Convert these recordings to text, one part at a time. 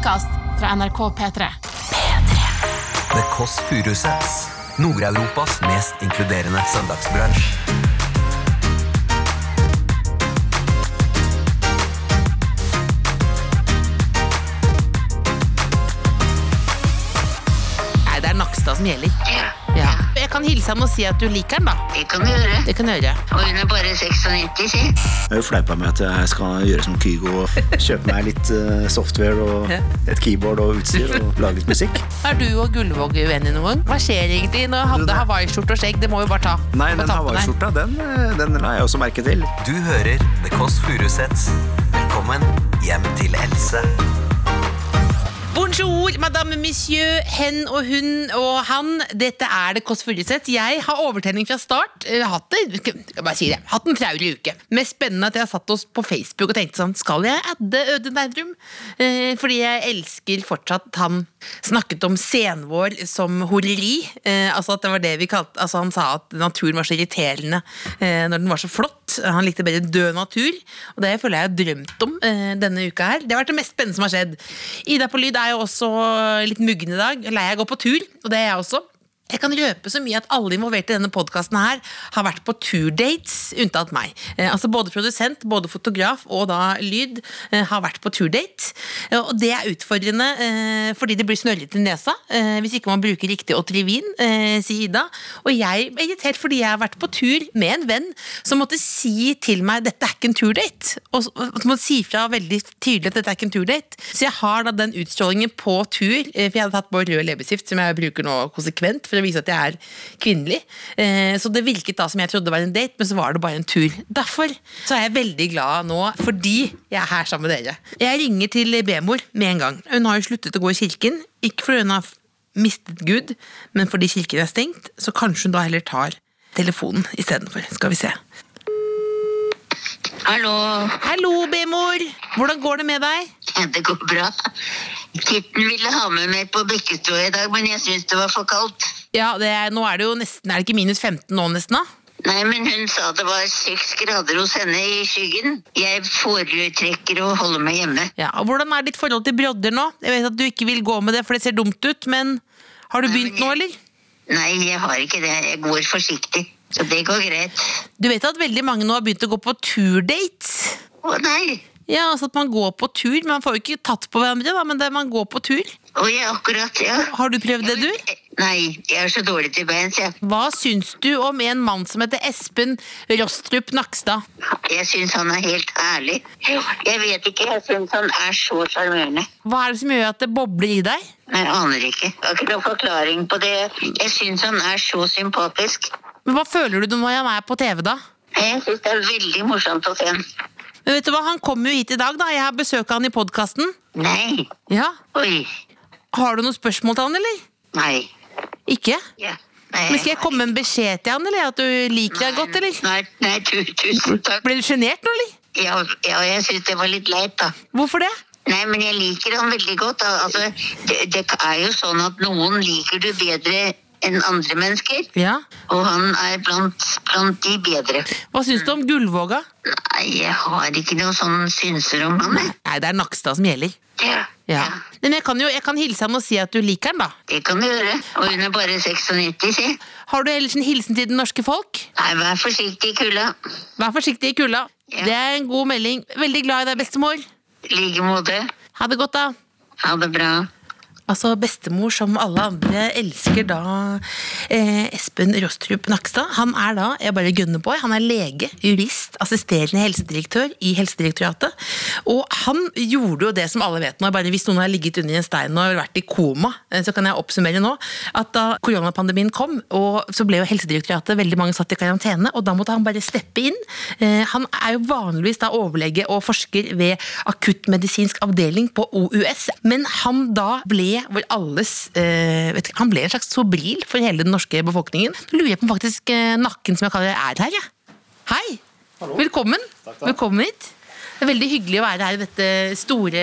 podkast fra NRK P3. The Kåss Furuseths. Nord-Europas mest inkluderende søndagsbransj. Nei, det er Nakstad som gjelder. Kan hilse han og si at du liker ham da. Det kan du gjøre. Det kan du gjøre. Og hun er bare 96, si. Jeg har jo fleipa med at jeg skal gjøre som Kygo og kjøpe meg litt eh, software og et keyboard og utstyr og lage litt musikk. Er du og Gullvåg uenige noen gang? Hva skjer egentlig når jeg hadde hawaiiskjorte og skjegg? Det må vi bare ta. Nei, den hawaiiskjorta, den, eh, den la jeg også merke til. Du hører The Kåss Furuseths. Velkommen hjem til Else. Bonjour, madame, monsieur, hen og hun og han. Dette er det Kåss Furuseth. Jeg har overtenning fra start. Har hatt det, bare si det, hatt en traurig uke. Mest spennende at jeg har satt oss på Facebook og tenkte sånn, skal jeg adde Øde Nerdrum? Eh, fordi jeg elsker fortsatt han snakket om senvår som horeri. Eh, altså at det var det vi kalte, altså han sa at naturen var så irriterende eh, når den var så flott. Han likte bedre død natur. Og det føler jeg har drømt om eh, denne uka her. Det har vært det mest spennende som har skjedd. Ida på lyd er jo også litt muggen i dag. Lei av å gå på tur, og det er jeg også. Jeg kan røpe så mye at alle involverte i denne podkasten her har vært på turdates, unntatt meg. Eh, altså Både produsent, både fotograf og da lyd eh, har vært på turdate. Eh, og det er utfordrende fordi det blir snørrete i nesa hvis ikke man bruker riktig Otrivin, sier Ida. Og jeg er irritert fordi jeg har vært på tur med en venn som måtte si til meg dette er ikke en turdate. Og som måtte si fra veldig tydelig at dette er ikke en turdate. Så jeg har da den utstrålingen på tur, for jeg hadde tatt på rød leppestift, som jeg bruker nå konsekvent for å vise at jeg er kvinnelig. Eh, Så det virket da som jeg trodde det var en date, men så var det bare en tur. Derfor så er jeg veldig glad nå, fordi jeg er her sammen med dere. Jeg ringer til B-mor med en gang. Hun har jo sluttet å gå i kirken, ikke fordi hun har mistet Gud, men fordi kirken er stengt, så kanskje hun da heller tar telefonen istedenfor. Skal vi se. Hallo. Hallo, B-mor! Hvordan går det med deg? Ja, det går bra. Kitten ville ha med meg på Bekkestua i dag, men jeg syns det var for kaldt. Ja, det er, nå er det jo nesten, er det ikke minus 15 nå nesten da? Nei, men hun sa det var seks grader hos henne i skyggen. Jeg foretrekker å holde meg hjemme. Ja, og Hvordan er ditt forhold til brodder nå? Jeg vet at du ikke vil gå med det, for det ser dumt ut, men har du Nei, begynt jeg, nå, eller? Nei, jeg har ikke det. Jeg går forsiktig. Så det går greit. Du vet at veldig mange nå har begynt å gå på turdates? Å nei. Ja, altså at man går på tur, men man får jo ikke tatt på hverandre, da, men det, man går på tur. Å ja, akkurat, ja. Har du prøvd det, du? Nei, jeg er så dårlig til beins, jeg. Hva syns du om en mann som heter Espen Rostrup Nakstad? Jeg syns han er helt ærlig. Jeg vet ikke, jeg syns han er så sjarmerende. Hva er det som gjør at det bobler i deg? Jeg aner ikke. Jeg har ikke noen forklaring på det. Jeg syns han er så sympatisk. Men Hva føler du når han er på TV, da? Jeg syns det er veldig morsomt å se han. Men vet du hva, Han kommer jo hit i dag, da. Jeg har besøk av han i podkasten. Nei. Ja. Oi. Har du noen spørsmål til han, eller? Nei. Ikke? Ja. Nei. Men Skal jeg komme med en beskjed til han, eller at du liker deg godt, eller? Nei, nei tu, tusen takk. Ble du sjenert nå, eller? Ja, ja jeg syns det var litt leit, da. Hvorfor det? Nei, men jeg liker han veldig godt. Altså, det, det er jo sånn at noen liker du bedre enn andre mennesker. Ja. Og han er blant, blant de bedre. Hva syns du om Gullvåga? Nei, jeg har ikke noe sånn synser om han. jeg. Nei, det er Nakstad som gjelder. Ja. Ja. Men jeg kan jo jeg kan hilse han og si at du liker han, da. Det kan du gjøre. Og hun er bare 96, si. Har du ellers en hilsen til det norske folk? Nei, vær forsiktig i kulda. Vær forsiktig i kulda. Ja. Det er en god melding. Veldig glad i deg, bestemor. I like måte. Ha det godt, da. Ha det bra. Altså bestemor, som alle andre, elsker da eh, Espen Rostrup Nakstad. Han er da, jeg bare gunner på, han er lege, jurist, assisterende helsedirektør i Helsedirektoratet. Og han gjorde jo det som alle vet nå, bare hvis noen har ligget under en stein og vært i koma, eh, så kan jeg oppsummere nå, at da koronapandemien kom, og så ble jo Helsedirektoratet veldig mange satt i karantene, og da måtte han bare steppe inn. Eh, han er jo vanligvis da overlege og forsker ved akuttmedisinsk avdeling på OUS, men han da ble vår alle eh, vet, Han ble en slags sobril for hele den norske befolkningen. Nå lurer jeg på om faktisk eh, nakken som jeg kaller er her, jeg. Hei! Velkommen. Velkommen hit. Det er veldig hyggelig å være her i dette store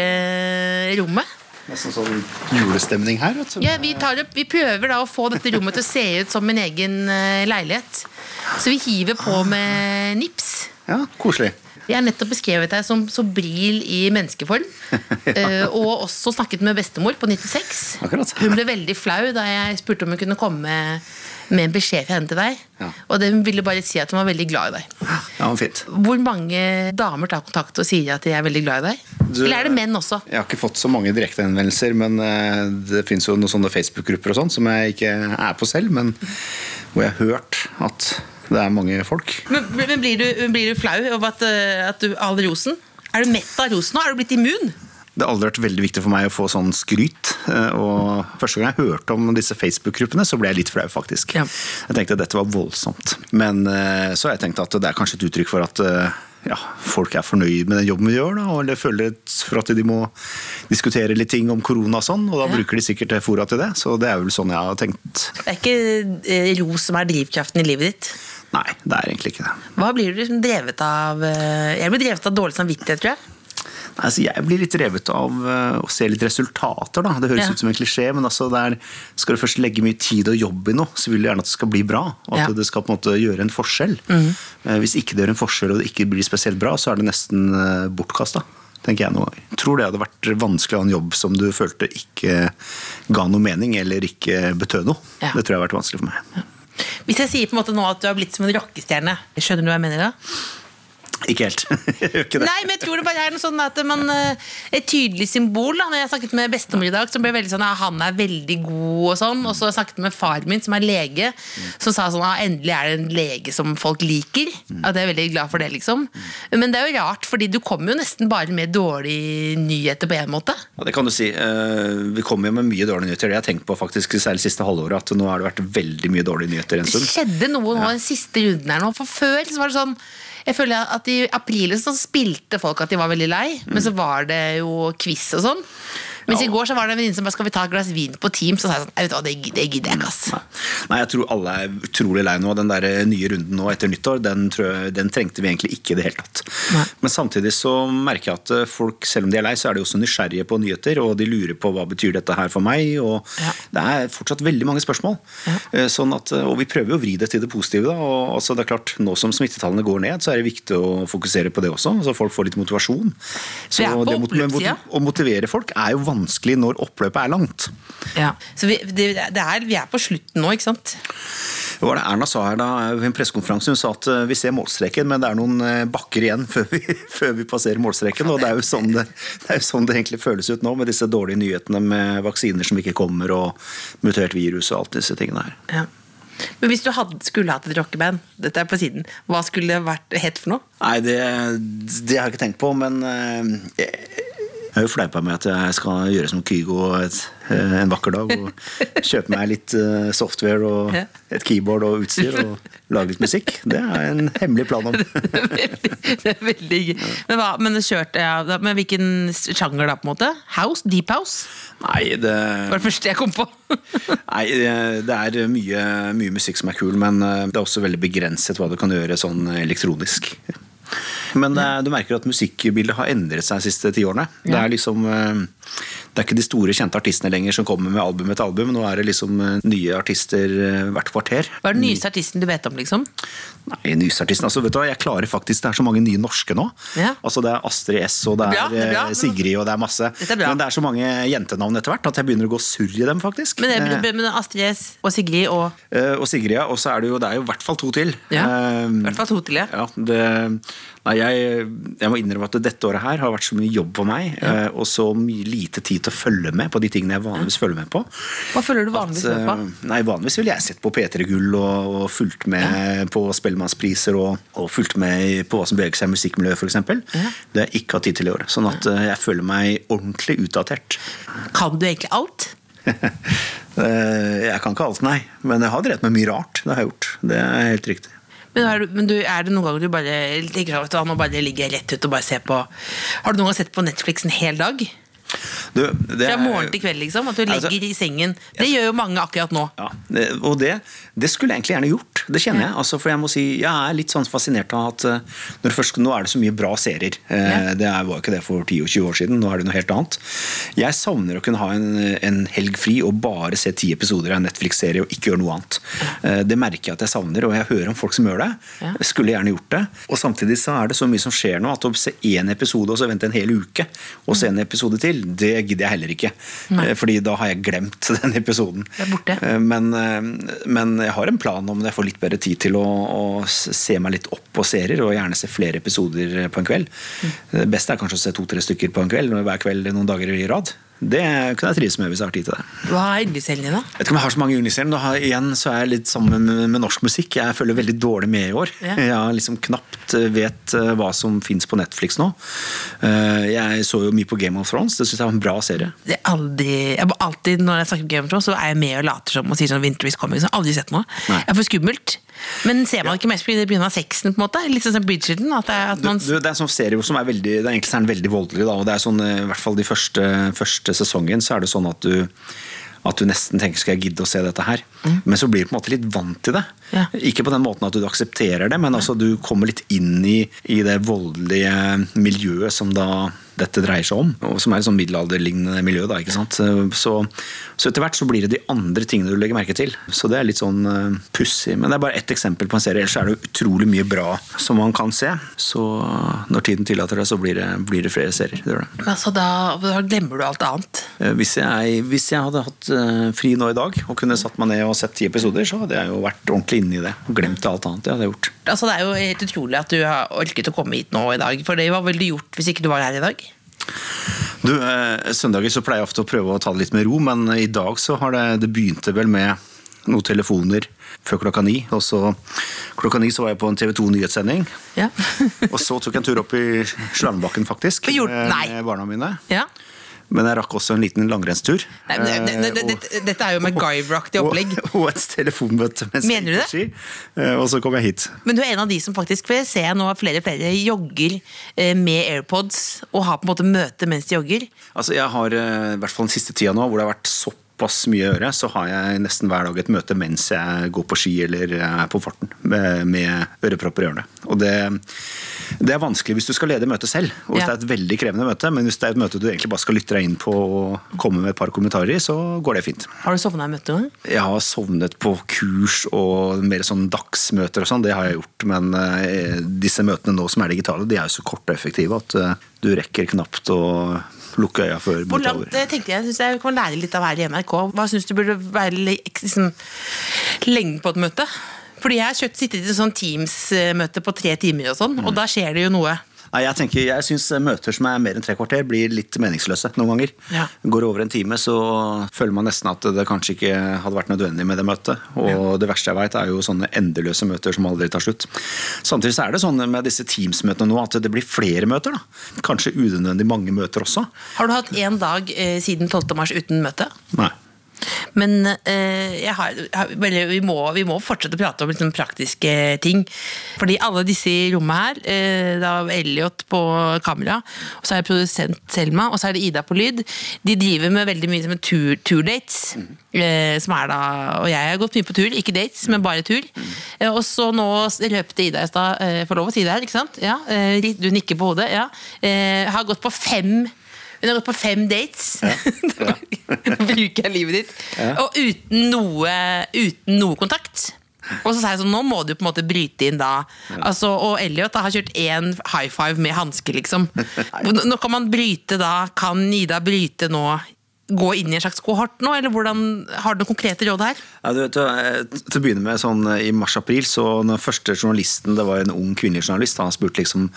rommet. Nesten sånn julestemning her. vet du. Ja, vi, tar opp, vi prøver da å få dette rommet til å se ut som min egen eh, leilighet. Så vi hiver på med nips. Ja, Koselig. Jeg har nettopp beskrevet deg som sobril i menneskeform. ja. og også snakket med bestemor på 96. Akkurat. Hun ble veldig flau da jeg spurte om hun kunne komme med, en beskjed fra henne til deg. Ja. Og det, hun ville bare si at hun var veldig glad i deg. Ja, fint. Hvor mange damer tar kontakt og sier at de er veldig glad i deg? Du- Eller er det menn også? Jeg har ikke fått så mange direktehenvendelser, men eh, det finnes jo noen sånne Facebook-grupper og sånn som jeg ikke er på selv, men hvor jeg har hørt at det er mange folk. Men, men blir, du, blir du flau over at, eh, at du all rosen? Er du mett av rosen nå? Er du blitt immun? Det har aldri vært veldig viktig for meg å få sånn skryt. eh, Og første gang jeg hørte om disse Facebook-gruppene, så ble jeg litt flau, faktisk. Ja. Jeg tenkte at dette var voldsomt. Men eh, så har jeg tenkt at det er kanskje et uttrykk for at ja, folk er fornøyd med den jobben vi gjør, da, eller føler for at de må diskutere litt ting om korona og sånn, og da Ja. bruker de sikkert fora til det. Så det er vel sånn jeg har tenkt. Det er ikke ro som er drivkraften i livet ditt. Nei, det er egentlig ikke det. Hva blir du liksom drevet av? eh, Jeg blir drevet av dårlig samvittighet, tror jeg. Nei, altså jeg blir litt revet av eh, å se litt resultater. Da. Det høres Ja. ut som en klisjé, men altså der skal du først legge mye tid og jobb i noe, så vil du gjerne at det skal bli bra. Og at Ja. Det skal på en måte gjøre en forskjell. Mm. Hvis ikke det gjør en forskjell og det ikke blir spesielt bra, så er det nesten bortkasta. Tenker jeg noe. Tror det hadde vært vanskelig å ha en jobb som du følte ikke ga noe mening, eller ikke betød noe. Ja. Det tror jeg har vært vanskelig for meg. Hvis jeg sier på en måte nå at du har blitt som en rockestjerne, skjønner du hva jeg mener da? Ikke helt. ikke. Nei, men jeg tror det bare er noe sånn at man eh, Et tydelig symbol. da Når jeg snakket med bestemor i dag, som ble veldig sånn ja, han er veldig god og sånn. Og så har jeg snakket med far min, som er lege, som sa sånn ja, endelig er det en lege som folk liker. At jeg er veldig glad for det, liksom. Men det er jo rart, fordi du kommer jo nesten bare med dårlige nyheter på en måte. Ja, det kan du si. Eh, Vi kommer jo med mye dårlige nyheter. Det har jeg tenkt på faktisk særlig siste halvåret, at nå har det vært veldig mye dårlige nyheter en Det skjedde noe nå den siste runden her nå. For før så var det sånn jeg føler at I april så spilte folk at de var veldig lei, men så var det jo quiz og sånn. Mens i går så var det en venninne som bare skal vi ta et glass vin på Teams, og så sa jeg sånn, jeg vet hva, det, det gidder jeg ikke, ass. Nei, jeg tror alle er utrolig lei nå. Den der nye runden nå etter nyttår, den, jeg, den trengte vi egentlig ikke i det hele tatt. Nei. Men samtidig så merker jeg at eh, folk, selv om de er lei, så er de også nysgjerrige på nyheter, og de lurer på hva betyr dette her for meg, og Ja. det er fortsatt veldig mange spørsmål. Ja. Sånn at, og vi prøver jo å vri det til det positive, da. Og altså, det er klart, nå som smittetallene går ned, så er det viktig å fokusere på det også, så folk får litt motivasjon. Så det er på det. Å motivere folk er jo vanskelig når oppløpet er langt. Ja. Så vi, det, det er, vi er på slutten nå, ikke sant? Hva var det Erna sa her da, ved en pressekonferanse? Hun sa at eh, vi ser målstreken, men det er noen eh, bakker igjen før vi, før vi passerer målstreken. Og det er, jo sånn det, det er jo sånn det egentlig føles ut nå, med disse dårlige nyhetene med vaksiner som ikke kommer, og mutert virus og alt disse tingene her. Ja. Men hvis du hadde, skulle hatt et rockeband, dette er på siden, hva skulle det vært hett for noe? Nei, det, det har jeg ikke tenkt på, men eh, jeg, jeg har jo fleipa med at jeg skal gjøre som Kygo et, eh, en vakker dag. Og kjøpe meg litt eh, software og et keyboard og utstyr og lage litt musikk. Det er en hemmelig plan om. Det er veldig, det er veldig gøy. Men, hva, men, kjørt, ja, men hvilken sjanger da, på en måte? House? Deep house? Nei, det var det første jeg kom på. Nei, det det er mye, mye musikk som er kul, men eh, det er også veldig begrenset hva du kan gjøre sånn elektronisk. Men ja. du merker at musikkbildet har endret seg de siste ti årene. Det er liksom eh, Det er ikke de store, kjente artistene lenger som kommer med album etter album. Nå er det liksom eh, nye artister eh, hvert kvarter. Hva er den nyeste artisten du vet om, liksom? Nei, nyeste artisten, altså vet du hva, Jeg klarer faktisk, Det er så mange nye norske nå. Ja. Altså Det er Astrid S og det er, Bra, det er eh, Sigrid og det er masse. Det er. Men det er så mange jentenavn etter hvert at jeg begynner å gå surr i dem, faktisk. Men, Eh, det, men Astrid S og Sigrid og Eh, og Sigrid, ja. Og så er det jo, det er jo i hvert fall to til. Ja, Eh, hvert fall to til, ja. ja det, jeg, jeg må innrømme at dette året her har vært så mye jobb for meg, ja. og så mye lite tid til å følge med på de tingene jeg vanligvis følger med på. Hva følger du vanligvis At, med på? eh, Nei, Vanligvis ville jeg sett på P3 Gull og, og fulgt med på Spellemannspriser og, og fulgt med på hva som beveger seg i musikkmiljøet, f.eks. Ja. Det har jeg ikke hatt tid til i år. Sånn at eh, jeg føler meg ordentlig utdatert. Kan du egentlig alt? Eh, jeg kan ikke alt, nei. Men jeg har drevet med mye rart. Det har jeg gjort. Det er helt riktig. Men, du, men du, er det noen ganger du bare tenker at nå bare ligger rett ut og bare ser på Har du noen gang sett på Netflix en hel dag? Du, det Fra morgen til kveld, liksom? At du Altså- legger i sengen. Det gjør jo mange akkurat nå. Ja, og det, det skulle jeg egentlig gjerne gjort. Det kjenner jeg. Altså, for jeg må si, jeg er litt sånn fascinert av at eh, først, nå er det så mye bra serier. Eh, Ja. Det var var ikke det for 10-20 år siden. Nå er det noe helt annet. Jeg savner å kunne ha en, en helg fri og bare se ti episoder av en Netflix-serie og ikke gjøre noe annet. Eh, Det merker jeg at jeg savner, og jeg hører om folk som gjør det. Ja. Jeg skulle gjerne gjort det. Og samtidig så er det så mye som skjer nå, at å se én episode og så vente en hel uke og se en episode til, det gidder jeg heller ikke. Nei. Eh, Fordi da har jeg glemt den episoden. Det. Eh, Men, eh, men jeg har en plan om jeg får litt bedre tid til å, å se meg litt opp på serier, og gjerne se flere episoder på en kveld. Det beste er kanskje å se to-tre stykker på en kveld, hver kveld noen dager i rad. Det kunne jeg trives med hvis jeg har tid til det. Hva er yndlingsserien din, da? Jeg vet ikke om jeg har så mange yndlingsserier, men da har- igjen så er jeg litt sammen med, med norsk musikk. Jeg følger veldig dårlig med i år. Ja. Jeg liksom knapt eh, vet eh, hva som fins på Netflix nå. Eh, Jeg så jo mye på Game of Thrones, det syns jeg var en bra serie. Det er aldri, jeg, alltid Når jeg snakker om Game of Thrones, så er jeg med og later som og sier sånn Winter is coming. Så jeg har aldri sett noe. Nei. Jeg er for skummelt. Men ser man ikke mest fordi det begynner av sexen? på en måte? Litt sånn som Bridgerton? At, det, at man, du, det er en sånn serie som er veldig, det er egentlig er veldig voldelig. Da, og det er sånn, eh, I hvert fall de første, første sesongen så er det sånn at du at du nesten tenker skal jeg gidde å se dette her. Men så blir du på en måte litt vant til det. Ja. Ikke på den måten at du aksepterer det, men altså du kommer litt inn i, i det voldelige miljøet som da dette dreier seg om. Og som er et sånn middelalderlignende miljø. da, ikke sant? Så, så etter hvert så blir det de andre tingene du legger merke til. Så det er litt sånn uh, pussig. Men det er bare ett eksempel på en serie. Ellers er det utrolig mye bra som man kan se. Så når tiden tillater det, så blir det, blir det flere serier. Det det. altså, da, da glemmer du alt annet. Eh, Hvis jeg, hvis jeg hadde hatt uh, fri nå i dag og kunne satt meg ned og sett ti episoder, så hadde jeg jo vært ordentlig inne i det. Og glemt alt annet. jeg hadde gjort. Altså, det er jo helt utrolig at du har orket å komme hit nå i dag. For det var vel gjort hvis ikke du var her i dag? Du, eh, Søndager så pleier jeg ofte å prøve å ta det litt med ro, men i dag så har det, det begynte vel med noen telefoner før klokka ni. Og så klokka ni så var jeg på en TV 2 nyhetssending. Ja. Og så tok jeg en tur opp i Slangebakken, faktisk. Med- Med barna mine. ja. Men jeg rakk også en liten langrennstur. Nei, det, det, det, Eh, dette er jo MacGyver-aktig opplegg. Og, og et telefonmøte med Mener du det? ski. Eh, Og så kom jeg hit. Men du er en av de som faktisk for jeg ser nå at flere og flere jogger eh, med AirPods og har på en måte møte mens de jogger. Altså jeg har, i hvert fall den siste tida nå, hvor det har vært såpass mye å gjøre, så har jeg nesten hver dag et møte mens jeg går på ski eller er på farten med, med ørepropper i ørene. Og det, det er vanskelig hvis du skal lede møtet selv, og hvis Ja. det er et veldig krevende møte, men hvis det er et møte du egentlig bare skal lytte deg inn på og komme med et par kommentarer i, så går det fint. Har du sovna i møtet noen? Jeg har sovnet på kurs og mer sånn dagsmøter og sånn, det har jeg gjort. Men eh, disse møtene nå som er digitale, de er jo så korte og effektive at eh, du rekker knapt å lukke øya før Hvor langt eh, tenkte jeg, synes jeg kan lære litt av være i NRK. Hva syns du burde være liksom, lengden på et møte? Fordi jeg har sittet i et sånn Teams-møte på tre timer, og sånn, og da skjer det jo noe. Nei, jeg tenker, jeg syns møter som er mer enn tre kvarter, blir litt meningsløse noen ganger. Ja. Går det over en time, så føler man nesten at det kanskje ikke hadde vært nødvendig med det møtet. Og det verste jeg veit, er jo sånne endeløse møter som aldri tar slutt. Samtidig så er det sånn med disse Teams-møtene nå at det blir flere møter. da. Kanskje unødvendig mange møter også. Har du hatt én dag eh, siden 12. mars uten møte? Nei. Men eh, jeg har, vi, må, vi må fortsette å prate om liksom, praktiske ting. Fordi alle disse i rommet her, eh, da Elliot på kamera, og så er det produsent Selma, og så er det Ida på lyd, de driver med veldig mye som tur, turdates. Eh, som er da, og jeg har gått mye på tur, ikke dates, men bare tur. Eh, og så nå løpte Ida i stad, eh, får lov å si det her, ikke sant? Ja, eh, du nikker på hodet. ja. Eh, har gått på fem hun har gått på fem dates. Ja. bruker jeg livet ditt. Og uten noe, uten noe kontakt. Og så sa jeg sånn, nå må du på en måte bryte inn da. Altså, og Elliot da, har kjørt én high five med hanske, liksom. Nå kan man bryte da. Kan Ida bryte nå? Gå inn i en slags kohort nå, eller hvordan, har du noen konkrete råd her? Ja, du vet, eh, til å begynne med sånn eh, I mars-april så den første journalisten Det var en ung kvinnelig journalist. Han spurte liksom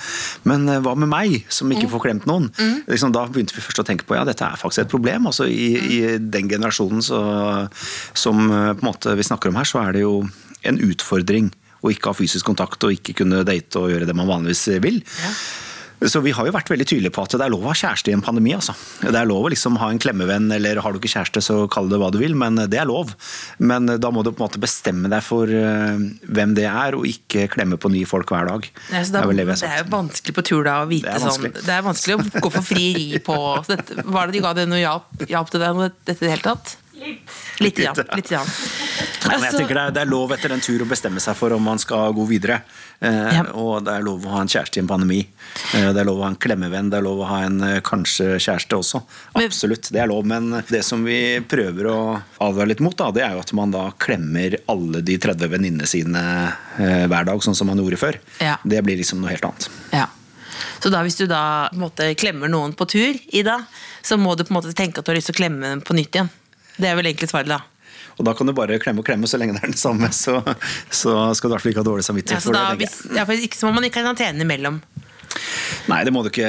Men eh, hva med meg, som ikke får klemt noen? Liksom, da begynte vi først å tenke på ja, dette er faktisk et problem. Altså, i, I den generasjonen så, som på en måte vi snakker om her, så er det jo en utfordring å ikke ha fysisk kontakt og ikke kunne date og gjøre det man vanligvis vil. Så vi har jo vært veldig tydelige på at det er lov å ha kjæreste i en pandemi. altså. Det er lov å liksom ha en klemmevenn, eller har du ikke kjæreste, så kall det hva du vil, men det er lov. Men da må du på en måte bestemme deg for eh, hvem det er, og ikke klemme på nye folk hver dag. Ja, det er det vi det er jo vanskelig på tur da å vite Det er sånn. Det er vanskelig å gå for frieri på dette, Var det de ga deg noe hjelp, hjelp til deg med dette i det hele tatt? Litt. Litt, ja. Litt, ja. Litt, ja. Men jeg Altså- tenker det er, det er lov etter en tur å bestemme seg for om man skal gå videre. Eh, Ja. Og det er lov å ha en kjæreste i en pandemi. Eh, det er lov å ha en klemmevenn, det er lov å ha en eh, kanskje kjæreste også. Absolutt, det er lov. Men det som vi prøver å advare litt mot, da, det er jo at man da klemmer alle de 30 venninnene sine eh, hver dag, sånn som man gjorde før. Ja. Det blir liksom noe helt annet. Ja. Så da hvis du da på en måte klemmer noen på tur, Ida, så må du på en måte tenke at du har lyst til å klemme dem på nytt igjen. Det er vel egentlig svaret, da. Og da kan du bare klemme og klemme så lenge det er den samme, så, så skal du i hvert fall ikke ha dårlig samvittighet for det. da tenker hvis, ja, for ikke så må man ikke ha en karantene imellom. Nei, det må du ikke.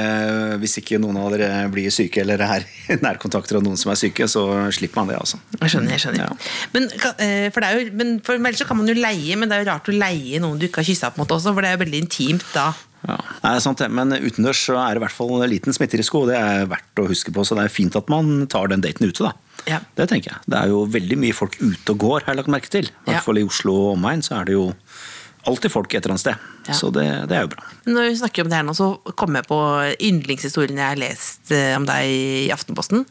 Hvis ikke noen av dere blir syke eller er nærkontakter av noen som er syke, så slipper man det. altså. Jeg skjønner, jeg skjønner. Ja. Men, eh, for det er jo, men for ellers så kan man jo leie, men det er jo rart å leie noen du ikke har kyssa på en måte også, for det er jo veldig intimt da. Ja. Nei, det er sant. Men utendørs så er det i hvert fall en liten smitterisiko, og det er verdt å huske på. Så det er fint at man tar den daten ute, da. Ja. Det tenker jeg. Det er jo veldig mye folk ute og går, har jeg lagt merke til. I Ja. hvert fall i Oslo og omegn så er det jo alltid folk et eller annet sted. Ja. Så det, det er jo bra. Når vi snakker om det her nå, så kommer jeg på yndlingshistorien jeg har lest eh, om deg i Aftenposten.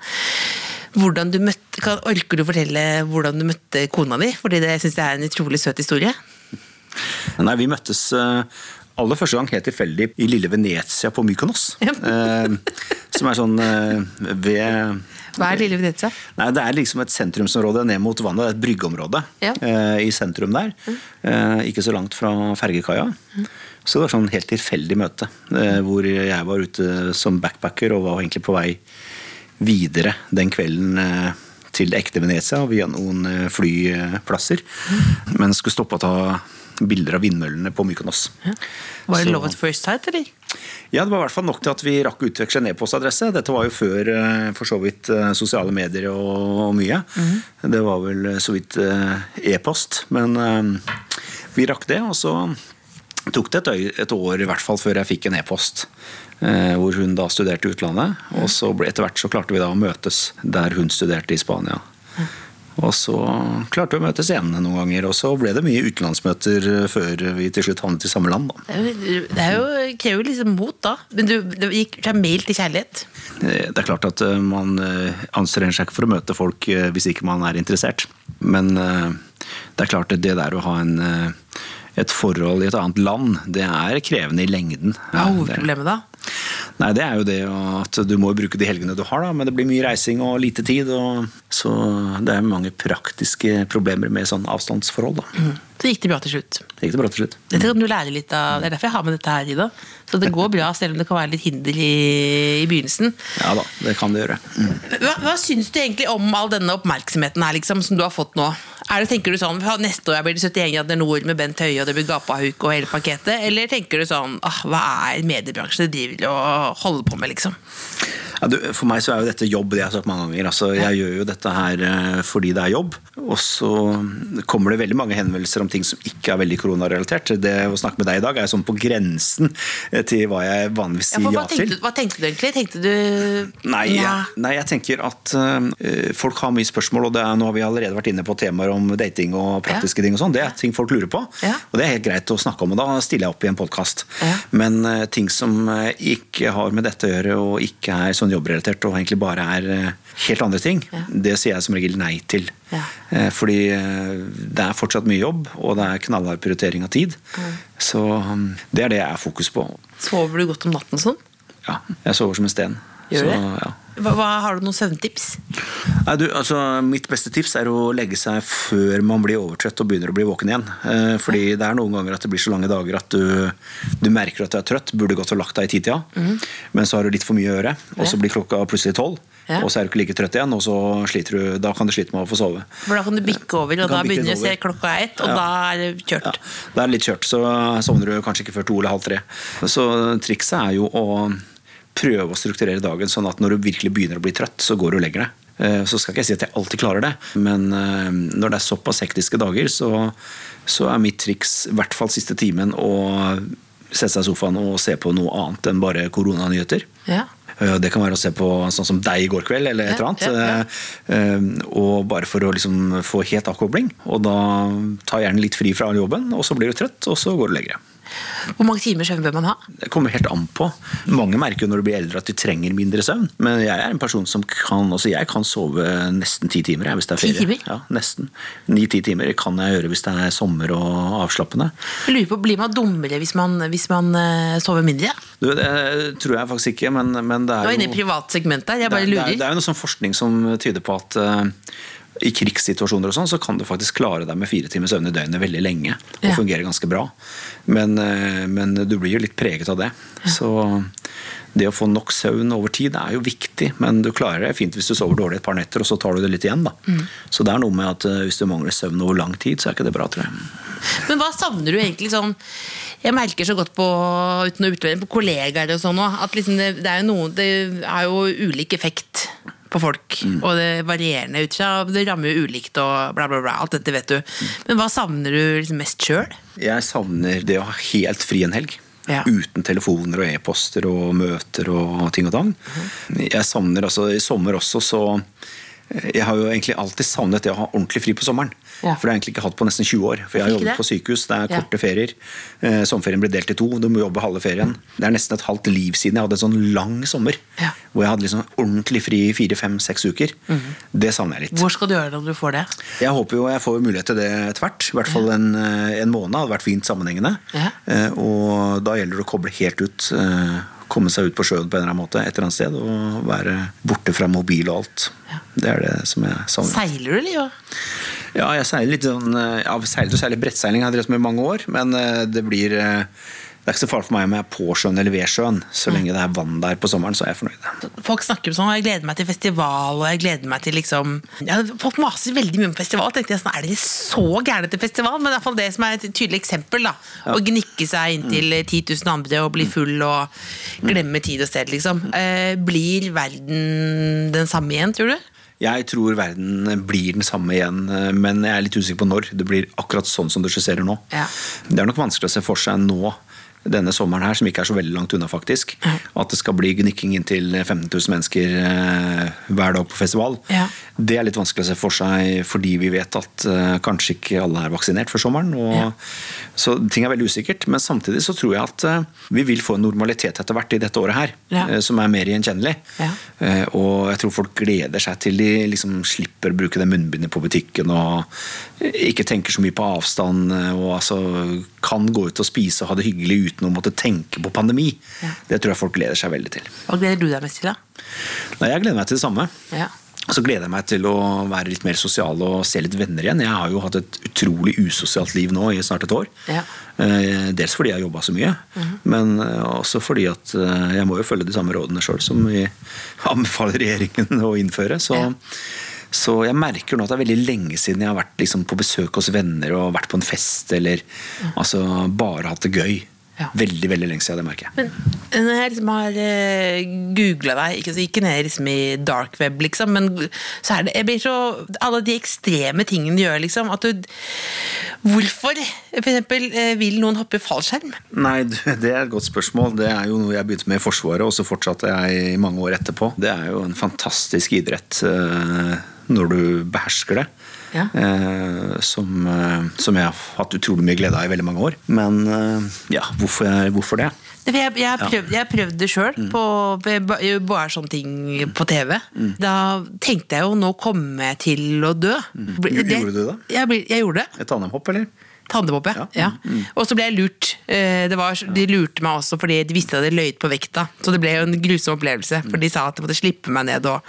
Hvordan du møtte, kan, orker du fortelle hvordan du møtte kona di? Fordi det syns jeg er en utrolig søt historie. Nei, vi møttes eh, aller første gang helt tilfeldig i lille Venezia på Mykonos. Ja. Eh, som er sånn eh, ved Hva er Lille Venezia? Nei, Det er liksom et sentrumsområde ned mot vannet. Det er et bryggeområde Ja. eh, i sentrum der. Eh, ikke så langt fra fergekaia. Så det var sånn helt tilfeldig møte, hvor jeg var ute som backpacker og var egentlig på vei videre den kvelden til til ekte Venezia via noen flyplasser. Men skulle stoppe og ta bilder av vindmøllene på Mykonos. Var det love at first sight, eller? ja, det var i hvert fall nok til at vi rakk å utveksle en e-postadresse. Dette var jo før eh, for så vidt eh, sosiale medier og, mye. Det var vel så vidt eh, e-post, men eh, vi rakk det. Og så tok det et, år i hvert fall før jeg fikk en e-post. eh, Hvor hun da studerte i utlandet. Og så ble, etter hvert så klarte vi da å møtes der hun studerte i Spania. Og så klarte vi å møtes igjen noen ganger, og så ble det mye utenlandsmøter eh, før vi til slutt havnet i samme land. da. Det er jo, er krever jo liksom mot, da. Men du, det gikk fra mail til kjærlighet. Det er klart at eh, man eh, anstrenger seg ikke for å møte folk hvis ikke man er interessert. Men det er klart at det der å ha en, et forhold i et annet land, det er krevende i lengden. Hva er hovedproblemet da? Nei, Det er jo det at du må bruke de helgene du har, da, men det blir mye reising og lite tid. Og, så det er mange praktiske problemer med sånn avstandsforhold. Da. Så gikk det bra til slutt. Det gikk det bra til slutt. Dette kan du lære litt av, Det er derfor jeg har med dette her, Ida. Så det går bra, selv om det kan være litt hinder i, i begynnelsen. Ja da, det kan det gjøre. Hva, hva syns du egentlig om all denne oppmerksomheten her, liksom, som du har fått nå? Er det, tenker du sånn, Neste år blir det 71 grader nord med Bent Høie og det blir gapahuk og hele pakketet? Eller tenker du sånn ah, Hva er mediebransjen de vil holde på med, liksom? Ja, du, for meg så er jo dette jobb, det jeg har sagt mange ganger. Altså, jeg gjør jo dette her eh, fordi det er jobb. Og så kommer det veldig mange henvendelser om ting som ikke er veldig koronarelatert. Det å snakke med deg i dag er sånn på grensen eh, til hva jeg vanligvis Ja, sier for ja, tenkte, til. hva tenkte du egentlig? Tenkte du Nei, jeg, nei, jeg tenker at eh, folk har mye spørsmål, og det er, nå har vi allerede vært inne på temaer om dating og praktiske ting og sånn. Det er ting folk lurer på, Ja. og det er helt greit å snakke om, og da stiller jeg opp i en podkast. Ja. Men uh, ting som eh, ikke har med dette å gjøre, og ikke er sånn jobbrelatert, og egentlig bare er uh, helt andre ting, det sier jeg som regel nei til. Ja. Eh, Fordi det er fortsatt mye jobb, og det er knallhard prioritering av tid. Så um, det er det jeg er fokus på. Sover du godt om natten sånn? Ja, jeg sover som en sten. Gjør Så, det? ja. Hva, hva, har du noen søvntips? Nei, du, altså, mitt beste tips er å legge seg før man blir overtrøtt og begynner å bli våken igjen. Eh, fordi det er noen ganger at det blir så lange dager at du, du merker at du er trøtt. Burde gått og lagt deg i titida, men så har du litt for mye å gjøre. Og så blir klokka plutselig tolv, Ja. og så er du ikke like trøtt igjen. Og så sliter du, da kan du slite med å få sove. For da kan du bikke over, og da begynner du å se klokka er ett, og Ja. da er det kjørt. Ja, det er litt kjørt, så sovner du kanskje ikke før to eller halv tre. Så trikset er jo å prøve å strukturere dagen sånn at når du virkelig begynner å bli trøtt, så går du og legger deg. Eh, Så skal ikke jeg si at jeg alltid klarer det, men eh, når det er såpass hektiske dager, så, så er mitt triks, i hvert fall siste timen, å sette seg i sofaen og se på noe annet enn bare koronanyheter. Ja. Eh, Det kan være å se på sånn som deg i går kveld, eller et eller annet. ja, ja. Og bare for å liksom få helt avkobling. Og da ta gjerne litt fri fra jobben, og så blir du trøtt, og så går du og legger deg. Hvor mange timer søvn bør man ha? Det kommer helt an på. Mange merker jo når du blir eldre at de trenger mindre søvn. Men jeg er en person som kan altså jeg kan sove nesten ti timer hvis det er ferie. timer? Ja, nesten. Ni-ti timer kan jeg gjøre hvis det er sommer og avslappende. Jeg lurer på, Blir man dummere hvis man, hvis man eh, sover mindre? Du, det tror jeg faktisk ikke, men, men det Du er jo inne i privat segment der. Jeg det, er- det, er, det er jo noe sånn forskning som tyder på at eh, i krigssituasjoner og sånn, så kan du faktisk klare deg med fire timer søvn i døgnet veldig lenge. Og Ja. fungere ganske bra. Men, eh, men du blir jo litt preget av det. Så det å få nok søvn over tid er jo viktig, men du klarer det fint hvis du sover dårlig et par netter, og så tar du det litt igjen. da. Mm. Så det er noe med at eh, hvis du mangler søvn over lang tid, så er ikke det bra, tror jeg. Men hva savner du egentlig sånn Jeg merker så godt på uten å utvende, på kollegaer og sånn òg, at liksom det, det er noe Det er jo ulik effekt på folk, Mm. og det er varierende ut fra Det rammer jo ulikt og bla, bla, bla. Alt dette vet du. Men hva savner du liksom mest sjøl? Jeg savner det å ha helt fri en helg. Ja. Uten telefoner og e-poster og møter og ting og tang. Jeg savner altså I sommer også så Jeg har jo egentlig alltid savnet det å ha ordentlig fri på sommeren. Ja. For det har jeg egentlig ikke hatt på nesten 20 år. For jeg har jobbet det? på sykehus, det er Ja. ferier. Eh, sommerferien blir delt i to, du må jobbe halve ferien. Det er nesten et halvt liv siden jeg hadde en sånn lang sommer. Ja. Hvor jeg hadde liksom ordentlig fri i fire, fem, seks uker. Det savner jeg litt. Hvor skal du gjøre det når du får det? Jeg håper jo jeg får mulighet til det etter hvert. I hvert fall en, eh, en måned hadde vært fint sammenhengende. Ja. Eh, Og da gjelder det å koble helt ut. eh, Komme seg ut på sjøen på en eller annen måte et eller annet sted. Og være borte fra mobil og alt. Det er det som jeg savner. Seiler du, eller? Ja? Ja, jeg seiler litt sånn Ja, seiler og seiler brettseiling har jeg drevet med i mange år. Men eh, det blir eh, Det er ikke så farlig for meg om jeg er på sjøen eller ved sjøen. Så lenge det er vann der på sommeren, så er jeg fornøyd. Folk snakker om sånn, og jeg gleder meg til festival, og jeg gleder meg til liksom ja, Folk maser veldig mye om festival. tenkte jeg sånn, Er dere så gærne til festival? Men det er i hvert fall det som er et tydelig eksempel. da Å gnikke seg inn til 10 000 andre og bli full og glemme tid og sted, liksom. Eh, blir verden den samme igjen, tror du? Jeg tror verden blir den samme igjen, eh, men jeg er litt usikker på når. Det blir akkurat sånn som du skisserer nå. Ja. Det er nok vanskelig å se for seg nå, denne sommeren her, som ikke er så veldig langt unna, faktisk, at det skal bli gnikking inntil 15 000 mennesker eh, hver dag på festival. Ja. Det er litt vanskelig å se for seg fordi vi vet at eh, kanskje ikke alle er vaksinert før sommeren. Og, Ja. Så ting er veldig usikkert. Men samtidig så tror jeg at eh, vi vil få en normalitet etter hvert i dette året her, Ja. som er mer gjenkjennelig. Ja. Eh, Og jeg tror folk gleder seg til de liksom slipper å bruke det munnbindet på butikken og ikke tenker så mye på avstand og altså kan gå ut og spise og ha det hyggelig uten å måtte tenke på pandemi. Ja. Det tror jeg folk gleder seg veldig til. Hva gleder du deg mest til, da? Nei, jeg gleder meg til det samme. Ja. Så gleder jeg meg til å være litt mer sosial og se litt venner igjen. Jeg har jo hatt et utrolig usosialt liv nå i snart et år. Ja. Eh, Dels fordi jeg har jobba så mye, men eh, også fordi at eh, jeg må jo følge de samme rådene sjøl som vi anbefaler regjeringen å innføre. Så, Ja. så jeg merker nå at det er veldig lenge siden jeg har vært liksom, på besøk hos venner og vært på en fest eller altså, bare hatt det gøy. Ja. Veldig veldig lenge siden, det merker jeg. Men når jeg liksom har uh, googla deg, ikke, så ikke ned liksom i dark web, liksom, men så er det jeg blir så, Alle de ekstreme tingene du gjør, liksom. At du Hvorfor for eksempel, eh, vil noen hoppe i fallskjerm? Nei, du, Det er et godt spørsmål. Det er jo noe jeg begynte med i Forsvaret, og så fortsatte jeg i mange år etterpå. Det er jo en fantastisk idrett uh, når du behersker det. Ja. Eh, som, eh, som jeg har hatt utrolig mye glede av i veldig mange år. Men eh, ja, hvorfor, hvorfor det? Det- Jeg, jeg, prøvde, jeg prøvde det sjøl, mm. på- bare sånne ting på TV. Da tenkte jeg jo nå kommer jeg til å dø. Gjorde du det? Jeg, jeg gjorde det. Et tandemhopp, eller? Tandemhopp, ja. Ja. ja. Og så ble jeg lurt. Eh, Det var, de lurte meg også fordi de visste at jeg løyet på vekta. Så det ble jo en grusom opplevelse. For de sa at jeg måtte slippe meg ned og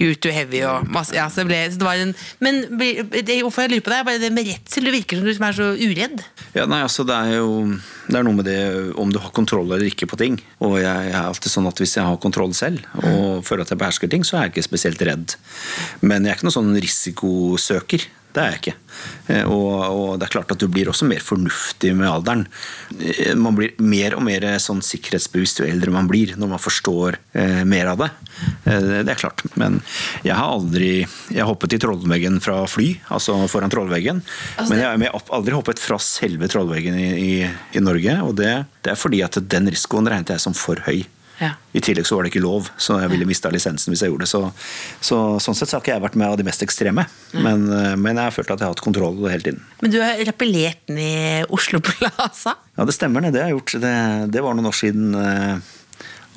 you're too heavy og masse. Ja, så det ble, så det var en, men det, hvorfor jeg lurer på deg, bare det med redsel. Du virker som du er så uredd. Ja, nei, altså Det er jo det er noe med det om du har kontroll eller ikke på ting. Og jeg, jeg er alltid sånn at Hvis jeg har kontroll selv og føler at jeg behersker ting, så er jeg ikke spesielt redd. Men jeg er ikke noen sånn risikosøker. Det er jeg ikke. Eh, Og, og det er klart at du blir også mer fornuftig med alderen. Eh, Man blir mer og mer sånn sikkerhetsbevisst jo eldre man blir, når man forstår eh, mer av det. Eh, det er klart. Men jeg har aldri Jeg hoppet i trollveggen fra fly, altså foran trollveggen. men jeg jeg har aldri hoppet fra selve trollveggen i, i, i Norge. Og det, det er fordi at den risikoen regnet jeg som for høy. Ja. I tillegg så var det ikke lov, så jeg ville mista lisensen hvis jeg gjorde det. Så, så, sånn sett så har ikke jeg vært med av de mest ekstreme. Men, eh, men jeg har følt at jeg har hatt kontroll hele tiden. Men du har rappellert den i Oslo Plaza? Ja, det stemmer det. Det har jeg gjort. Det, det var noen år siden eh,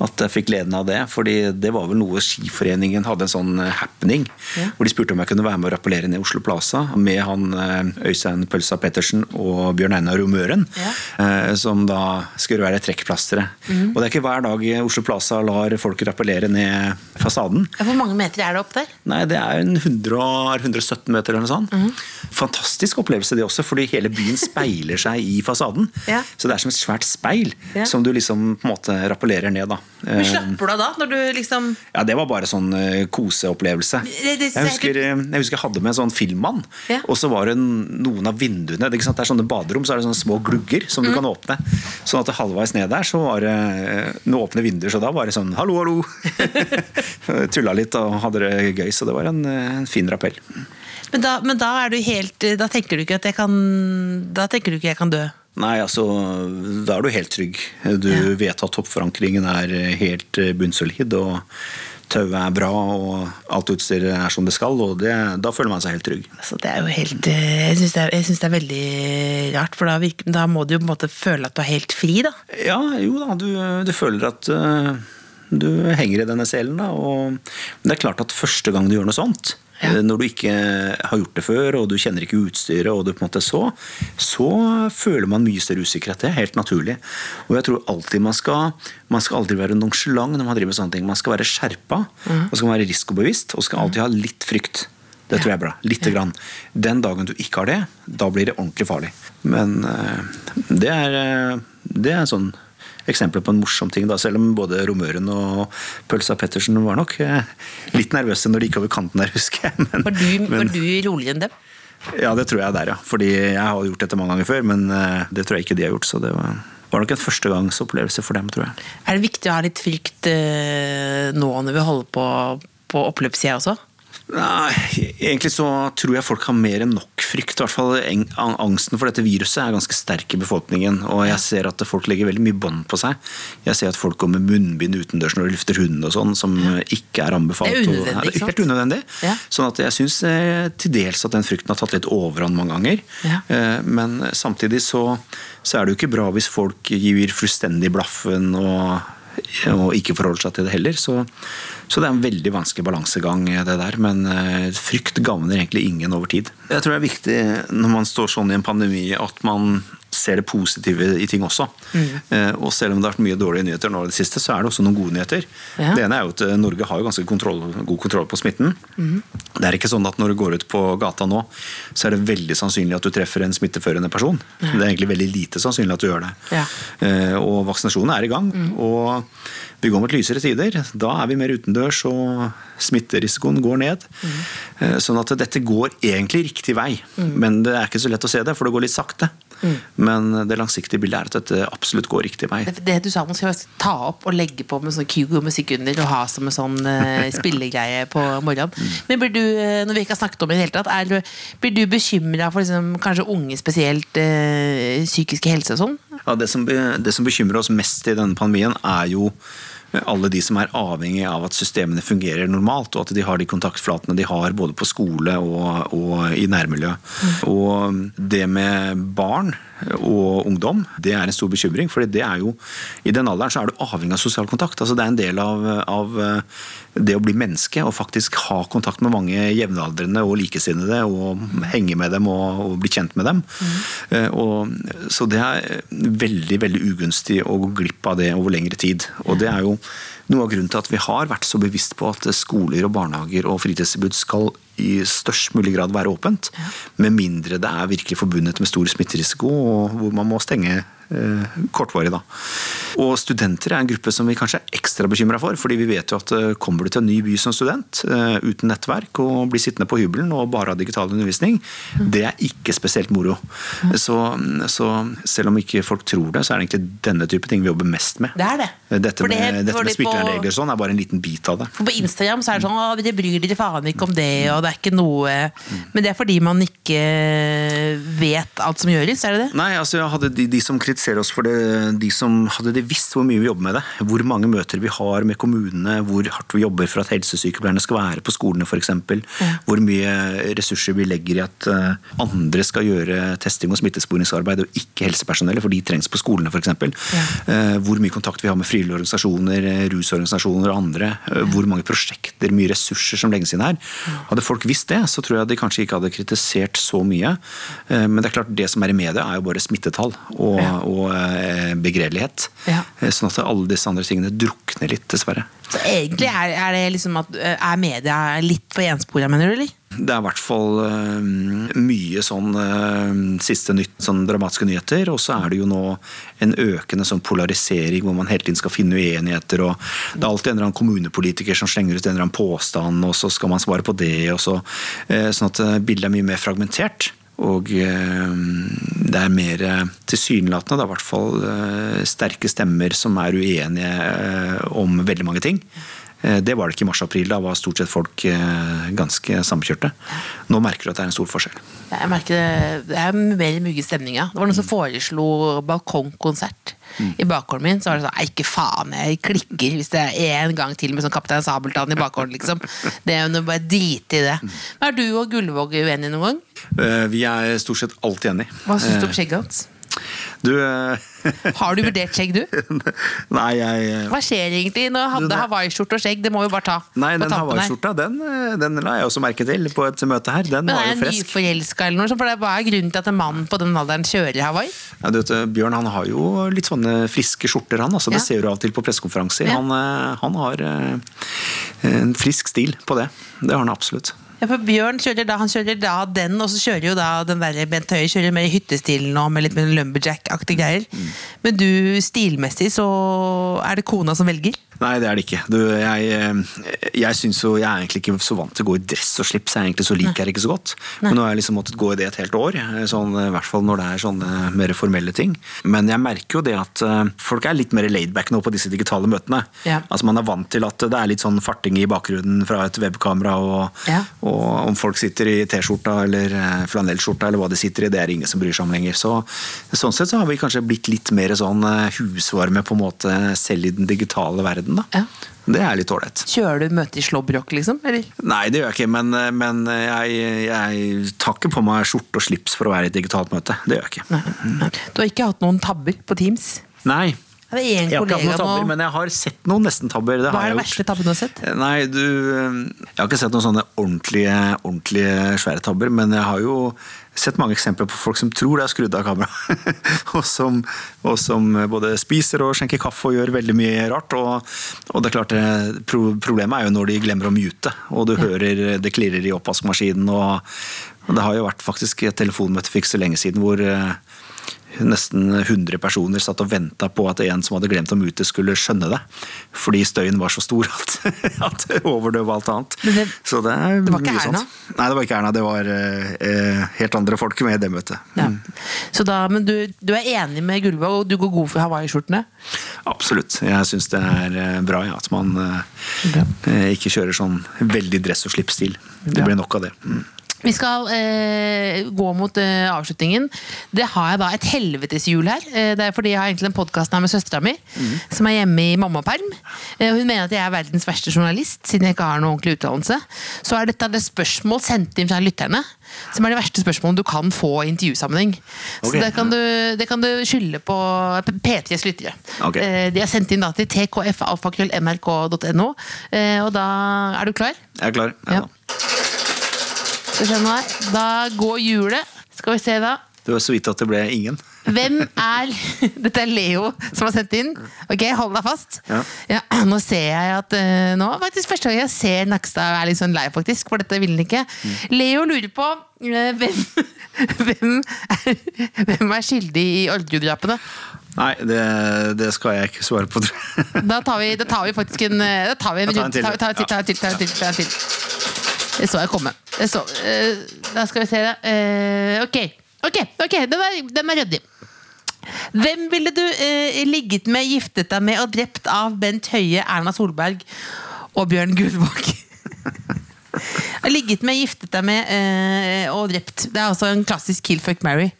at jeg fikk gleden av det. fordi det var vel noe Skiforeningen hadde en sånn happening. happening. Hvor de spurte om jeg kunne være med å rappellere ned Oslo Plaza med han eh, Øystein Pølsa Pettersen og Bjørn Einar Romøren. Ja. eh, Som da skulle være trekkplasteret. Og det er ikke hver dag Oslo Plaza lar folk rappellere ned fasaden. Hvor mange meter er det opp der? Nei, det er 100, er 117 meter eller noe sånt. Mm. Fantastisk opplevelse det også, fordi hele byen speiler seg i fasaden. Ja. Så det er som et svært speil Ja. som du liksom på en måte rappellerer ned. da. Men Eh, slapper du av da? Når du liksom Ja, det var bare sånn uh, koseopplevelse. Jeg husker, eh, jeg husker jeg hadde med en sånn filmmann, Ja. og så var det noen av vinduene Det, er er sånne baderom, så er det sånne små glugger som Mm. du kan åpne. Sånn at halvveis ned der så var det noen åpne vinduer, så da var det sånn hallo, hallo. Tulla litt og hadde det gøy, så det var en, en fin rappell. men da, men da er du helt Da tenker du ikke at jeg kan Da tenker du ikke jeg kan dø? Nei, altså, da er du helt trygg. Du Ja. vet at toppforankringen er helt eh, bunnsolid, og tauet er bra, og alt utstyret er som det skal, og det, da føler man seg helt trygg. Altså, det er jo helt eh, Jeg syns det, det er veldig rart, for da, virker, da må du jo på en måte føle at du er helt fri, da. Ja, jo da, du, du føler at uh, du henger i denne selen, da. Og det er klart at første gang du gjør noe sånt, Ja. eh, når du ikke har gjort det før, og du kjenner ikke utstyret, og du på en måte så, så føler man mye større usikkerhet. Det er helt naturlig. Og jeg tror alltid man skal man skal aldri være nonchalant når man driver med sånne ting. Man skal være skjerpa, og skal være risikobevisst, og skal alltid ha litt frykt. Det tror jeg er bra. Lite grann. Den dagen du ikke har det, da blir det ordentlig farlig. Men eh, det er, eh, det er sånn eksempel på en morsom ting, da, selv om både Romøren og Pølsa Pettersen var nok eh, litt nervøse når de gikk over kanten der, husker jeg. Men, Var du, men, var du roligere enn dem? ja, det tror jeg er der, ja. Fordi jeg har gjort dette mange ganger før, men eh, det tror jeg ikke de har gjort. Så det var, var nok en førstegangsopplevelse for dem, tror jeg. Er det viktig å ha litt frykt eh, nå når vi holder på på oppløpssida også? Nei, egentlig så tror jeg folk har mer enn nok frykt. I hvert fall Angsten for dette viruset er ganske sterk i befolkningen. Og jeg ser at folk legger veldig mye bånd på seg. Jeg ser at folk går med munnbind utendørs når de lufter hunden og sånn, som ikke er anbefalt. Det er og- unødvendig, Ja, det er? Helt unødvendig. Ja. Sånn at jeg syns eh, til dels at den frykten har tatt litt overhånd mange ganger. Eh, men samtidig så, så er det jo ikke bra hvis folk gir fullstendig blaffen og og ikke forholder seg til det heller. Så, så det er en veldig vanskelig balansegang, det der. Men eh, frykt gagner egentlig ingen over tid. Jeg tror det er viktig når man står sånn i en pandemi, at man ser det positive i ting også. Eh, og selv om det har vært mye dårlige nyheter nå i det siste, så er det også noen gode nyheter. Ja. Det ene er jo at eh, Norge har jo ganske kontroll, god kontroll på smitten. Det er ikke sånn at når du går ut på gata nå, så er det veldig sannsynlig at du treffer en smitteførende person. Det er egentlig veldig lite sannsynlig at du gjør det. Ja. Eh, Og vaksinasjonen er i gang. Og vi går mot lysere tider. Da er vi mer utendørs, og smitterisikoen går ned. Mm. Sånn at dette går egentlig riktig vei. Men det er ikke så lett å se det, for det går litt sakte. Men det langsiktige bildet er at dette absolutt går riktig vei. Det, det du sa, man skal ta opp og legge på med sånn Kygo musikk under og ha som en sånn uh, spillegreie på morgenen. Men blir du, eh, når vi ikke har snakket om det i det hele tatt, er, du- blir du bekymra for liksom, kanskje unge spesielt uh, psykiske helse og sånn? Ja, det, som, det som bekymrer oss mest i denne pandemien, er jo alle de som er avhengig av at systemene fungerer normalt, og at de har de kontaktflatene de har både på skole og, og i nærmiljøet. Og det med barn og ungdom, det er en stor bekymring. For det er jo, i den alderen så er du avhengig av sosial kontakt. Altså det er en del av, av det å bli menneske og faktisk ha kontakt med mange jevnaldrende og likesinnede og henge med dem og, og bli kjent med dem. Mm. Og, så det er veldig veldig ugunstig å gå glipp av det over lengre tid. Og det er jo Noe av grunnen til at vi har vært så bevisst på at skoler og barnehager og fritidstilbud skal i størst mulig grad være åpent, med mindre det er virkelig forbundet med stor smitterisiko og hvor man må stenge eh, kortvarig. da. Og studenter er en gruppe som vi kanskje er ekstra bekymra for, fordi vi vet jo at eh, kommer du til en ny by som student eh, uten nettverk og blir sittende på hybelen og bare ha digital undervisning, det er ikke spesielt moro. Så, så selv om ikke folk tror det, så er det egentlig denne type ting vi jobber mest med. Det er det. Dette For det- med, dette med det og sånn er bare en liten bit av det. For på Instagram så er det sånn at de bryr dere faen ikke om det, og det er ikke noe Men det er fordi man ikke vet alt som gjøres, er det det? Nei, altså jeg de, de som kritiserer oss for det, de som hadde de visst hvor mye vi jobber med det, hvor mange møter vi har med kommunene, hvor hardt vi jobber for at helsesykepleierne skal være på skolene f.eks., hvor mye ressurser vi legger i at eh, andre skal gjøre testing og smittesporingsarbeid, og ikke helsepersonellet, for de trengs på skolene f.eks. Uh, hvor mye kontakt vi har med frivillige organisasjoner, eh, rusorganisasjoner og andre, eh, hvor mange prosjekter, mye ressurser som legges inn her. Hadde folk visst det, så tror jeg de kanskje ikke hadde kritisert så mye. Eh, Men det er klart, det som er i media, er jo bare smittetall og, og begredelighet. Ja. Sånn at alle disse andre tingene drukner litt, dessverre. Så egentlig er, er det liksom at eh, Er media litt for enspora, mener du, eller? Det er i hvert fall uh, mye sånn uh, siste nytt, sånn dramatiske nyheter. Og så er det jo nå en økende sånn polarisering hvor man hele tiden skal finne uenigheter. og Det er alltid en eller annen kommunepolitiker som slenger ut en eller annen påstand, og så skal man svare på det. og så, uh, Sånn at bildet er mye mer fragmentert. Og eh, det er mer eh, tilsynelatende, det er i hvert fall eh, sterke stemmer som er uenige om veldig mange ting. Eh, Det var det ikke i mars-april. Da var stort sett folk eh, ganske samkjørte. Nå merker du at det er en stor forskjell. Jeg merker det, det er mer mugge stemning, ja. Det var noen som foreslo balkongkonsert. I bakgården min så var det sånn ikke faen, jeg klikker hvis det er en gang til med sånn Kaptein Sabeltann i bakgården, liksom. Det er jo bare drite i det. Men Er du og Gullvåg uenige noen gang? Eh, Vi er stort sett alltid enige. Hva syns du om skjegget hans? Du eh, Har du vurdert skjegg, du? Nei, jeg Hva skjer egentlig når han hadde er- hawaiiskjorte og skjegg? Det må vi bare ta. Nei, den hawaiiskjorta, den, eh, den la jeg også merke til på et møte her. Den Men var er jo jeg fresk. nyforelska eller noe? For det er Hva er grunnen til at en mann på den alderen kjører Hawaii? Ja, du vet, eh, Bjørn han har jo litt sånne friske skjorter, han. Altså, Ja. Det ser du av og til på pressekonferanser. Ja. Han, eh, han har eh, en frisk stil på det. Det har han absolutt. Ja, for Bjørn kjører da, han kjører da den, og så kjører jo da den der Bent Høie kjører mer i hyttestilen nå, med litt mer lumberjack-aktige greier. Men du, stilmessig, så er det kona som velger? Nei, det er det ikke. Du, jeg eh, jeg synes jo Jeg er egentlig ikke så vant til å gå i dress og slips. Jeg egentlig så liker jeg det ikke så godt. Men nå har jeg liksom måttet gå i det et helt år. eh, Sånn, I hvert fall når det er sånne mer formelle ting. Men jeg merker jo det at eh, folk er litt mer laidback nå på disse digitale møtene. Ja. Altså Man er vant til at det er litt sånn farting i bakgrunnen fra et webkamera, og, Ja. og om folk sitter i T-skjorta eller eh, flanellskjorta eller hva de sitter i, det er ingen som bryr seg om lenger. Så Sånn sett så har vi kanskje blitt litt mer sånn eh, husvarme på en måte selv i den digitale verden. da. Ja. Det er litt ålreit. Kjører du møte i slåbrok, liksom? Eller? Nei, det gjør jeg ikke, men, men jeg, jeg tar ikke på meg skjorte og slips for å være i et digitalt møte. Det gjør jeg ikke. Nei. Du har ikke hatt noen tabber på Teams? Nei. Det er Jeg har ikke hatt noen tabber, men jeg har sett noen nesten-tabber. Hva er den verste tabben du har sett? Nei, du Jeg har ikke sett noen sånne ordentlige, ordentlige svære tabber, men jeg har jo sett mange eksempler på folk som tror det er skrudd av kamera. og, som, og som både spiser og skjenker kaffe og gjør veldig mye rart. Og, og det er klart, det, pro, problemet er jo når de glemmer å mute, og du hører det klirrer i oppvaskmaskinen. Og, og det har jo vært faktisk et telefonmøte for ikke så lenge siden hvor eh, nesten 100 personer satt og venta på at en som hadde glemt å mute, skulle skjønne det. Fordi støyen var så stor at, at det overdøv alt annet. Det- så det, er det var ikke mye Erna? sånt. Nei, det var ikke Erna. Det var eh, helt andre folk med i det møtet. Ja. Så da, men du, du er enig med Gullvåg, og du går god for hawaiiskjortene? Absolutt. Jeg syns det er eh, bra ja, at man eh, eh, ikke kjører sånn veldig dress og slips-stil. Det blir nok av det. Mm. Vi skal eh, gå mot eh, avslutningen. Det har jeg da et helveteshjul her. Eh, det er fordi jeg har egentlig en podkast her med søstera mi, som er hjemme i mammaperm. Eh, hun mener at jeg er verdens verste journalist, siden jeg ikke har noen ordentlig utdannelse. Så er dette det spørsmål sendt inn fra lytterne, som er det verste spørsmålet du kan få i intervjusammenheng. Okay. Så det kan, du, det kan du skylde på P- P3s lyttere. Okay. Eh, de har sendt inn da til tkfalfakrøllmrk.no, eh, og da er du klar? Jeg er klar. Ja. Ja. Se. Da går hjulet. Skal vi se da. Det var så vidt at det ble ingen. Hvem er Dette er Leo som har sendt inn. Ok, Hold deg fast. Ja. nå ser jeg at eh, Nå faktisk første gang jeg ser Nakstad er litt sånn lei, faktisk. For dette vil han ikke. Mm. Leo lurer på eh, hvem, hvem, er, hvem er skyldig i Orderud-drapene. Nei, det, det skal jeg ikke svare på, tror jeg. Da tar vi, da tar vi faktisk en eh, Da tar vi en runde. til. Det så jeg komme. Det så, eh, da skal vi se det. Eh, ok, ok, ok, den er, den er ryddig. Hvem ville du eh, ligget med, giftet deg med og drept av Bent Høie, Erna Solberg og Bjørn Gullvåg? ligget med, giftet deg med eh, og drept. Det er altså en klassisk kill fuck marry.